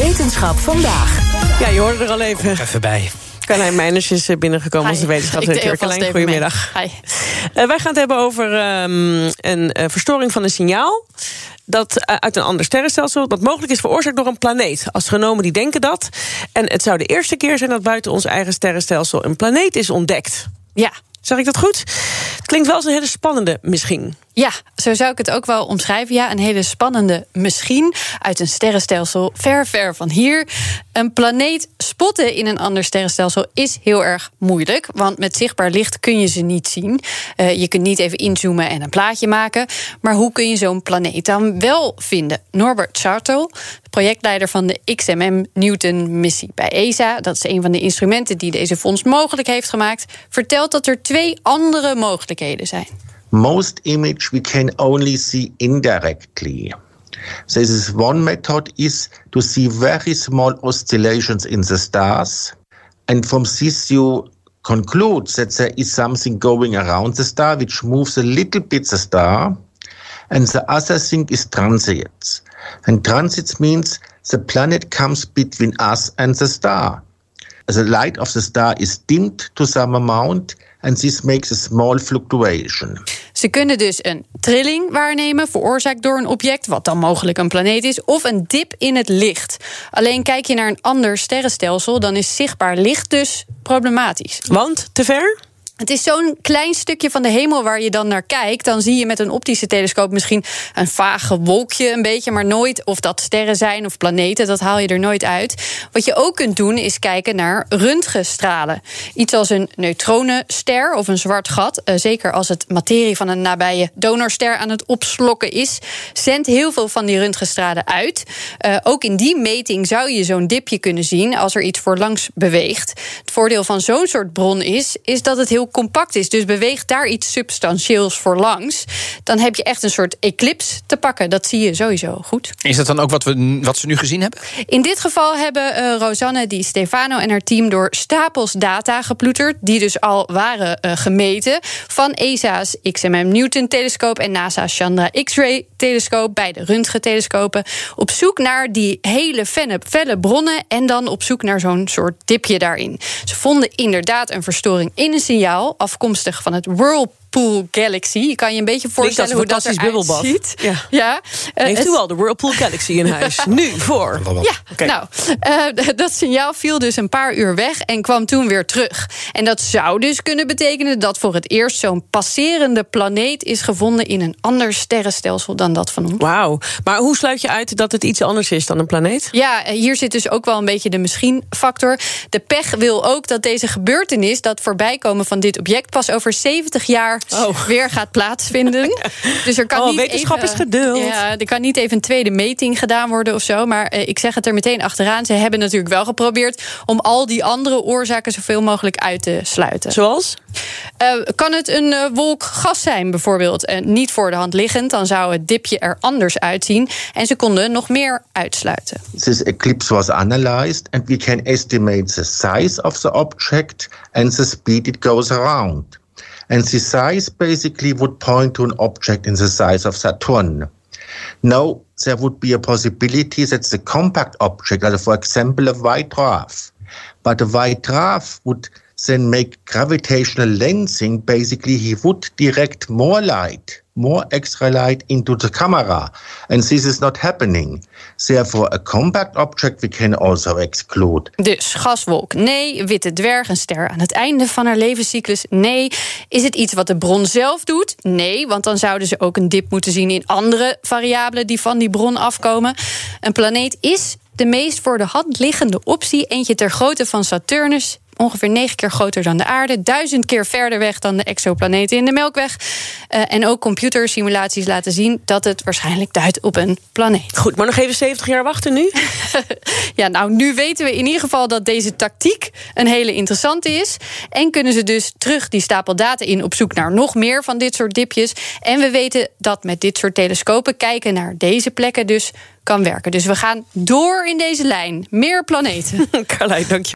Wetenschap vandaag. Ja, je hoorde er al even. Even bij. Carlijn Meiners is eh, binnengekomen, onze wetenschapsredacteur. Carlijn, goedemiddag. Hi. Uh, wij gaan het hebben over um, een uh, verstoring van een signaal. Dat uh, uit een ander sterrenstelsel, dat mogelijk is veroorzaakt door een planeet. Astronomen die denken dat. En het zou de eerste keer zijn dat buiten ons eigen sterrenstelsel een planeet is ontdekt. Ja. Zeg ik dat goed? Het klinkt wel als een hele spannende misschien. Ja, zo zou ik het ook wel omschrijven. Ja, een hele spannende misschien uit een sterrenstelsel ver, ver van hier. Een planeet spotten in een ander sterrenstelsel is heel erg moeilijk. Want met zichtbaar licht kun je ze niet zien. Uh, je kunt niet even inzoomen en een plaatje maken. Maar hoe kun je zo'n planeet dan wel vinden? Norbert Schartel, projectleider van de XMM Newton-missie bij ESA... dat is een van de instrumenten die deze fonds mogelijk heeft gemaakt... vertelt dat er twee andere mogelijkheden zijn. Most image we can only see indirectly. So this is one method is to see very small oscillations in the stars. And from this you conclude that there is something going around the star which moves a little bit the star. And the other thing is transits. And transits means the planet comes between us and the star. The light of the star is dimmed to some amount and this makes a small fluctuation. Ze kunnen dus een trilling waarnemen, veroorzaakt door een object, wat dan mogelijk een planeet is, of een dip in het licht. Alleen kijk je naar een ander sterrenstelsel, dan is zichtbaar licht dus problematisch. Want te ver? Het is zo'n klein stukje van de hemel waar je dan naar kijkt. Dan zie je met een optische telescoop misschien een vage wolkje een beetje, maar nooit of dat sterren zijn of planeten. Dat haal je er nooit uit. Wat je ook kunt doen is kijken naar röntgenstralen. Iets als een neutronenster of een zwart gat. Uh, zeker als het materie van een nabije donorster aan het opslokken is, zendt heel veel van die röntgenstralen uit. Uh, ook in die meting zou je zo'n dipje kunnen zien als er iets voorlangs beweegt. Het voordeel van zo'n soort bron is, is dat het heel compact is. Dus beweegt daar iets substantieels voor langs. Dan heb je echt een soort eclipse te pakken. Dat zie je sowieso goed. Is dat dan ook wat, we, wat ze nu gezien hebben? In dit geval hebben uh, Rosanne Di Stefano en haar team door stapels data geploeterd. Die dus al waren uh, gemeten. Van ESA's XMM Newton-telescoop en NASA's Chandra X-ray-telescoop. Beide röntgentelescopen. Op zoek naar die hele felle, felle bronnen. En dan op zoek naar zo'n soort dipje daarin. Ze vonden inderdaad een verstoring in een signaal afkomstig van het Whirlpool Galaxy. Je kan je een beetje voorstellen hoe dat eruit ziet. Ja. ja. Uh, Heeft u al de Whirlpool Galaxy in huis? nu voor. Ja, okay. nou, uh, dat signaal viel dus een paar uur weg en kwam toen weer terug. En dat zou dus kunnen betekenen dat voor het eerst zo'n passerende planeet is gevonden in een ander sterrenstelsel dan dat van ons. Wauw. Maar hoe sluit je uit dat het iets anders is dan een planeet? Ja, hier zit dus ook wel een beetje de misschien-factor. De pech wil ook dat deze gebeurtenis, dat voorbijkomen van dit object, pas over 70 jaar oh. weer gaat plaatsvinden. Dus er kan oh, niet wetenschap even, is geduld. Ja, er kan niet even een tweede meting gedaan worden of zo. Maar eh, ik zeg het er meteen achteraan. Ze hebben natuurlijk wel geprobeerd om al die andere oorzaken zoveel mogelijk uit te sluiten. Zoals? Uh, kan het een uh, wolk gas zijn, bijvoorbeeld? Uh, niet voor de hand liggend, dan zou het dipje er anders uitzien. En ze konden nog meer uitsluiten. This eclipse was analyzed and we can estimate the size of the object and the speed it goes around. And the size basically would point to an object in the size of Saturn. Now, there would be a possibility that the compact object, for example, a white dwarf, but a white dwarf would then make gravitational lensing. Basically, he would direct more light, more extra light into the camera. And this is not happening. Therefore, a compact object we can also exclude. Dus gaswolk, nee. Witte dwerg, een ster aan het einde van haar levenscyclus, nee. Is het iets wat de bron zelf doet? Nee, want dan zouden ze ook een dip moeten zien in andere variabelen die van die bron afkomen. Een planeet is de meest voor de hand liggende optie. Eentje ter grootte van Saturnus. Ongeveer negen keer groter dan de aarde, duizend keer verder weg dan de exoplaneten in de Melkweg. Uh, en ook computersimulaties laten zien dat het waarschijnlijk duidt op een planeet. Goed, maar nog even 70 jaar wachten nu? ja, nou, nu weten we in ieder geval dat deze tactiek een hele interessante is. En kunnen ze dus terug die stapel data in op zoek naar nog meer van dit soort dipjes. En we weten dat met dit soort telescopen kijken naar deze plekken dus kan werken. Dus we gaan door in deze lijn. Meer planeten. Carlijn, dank je.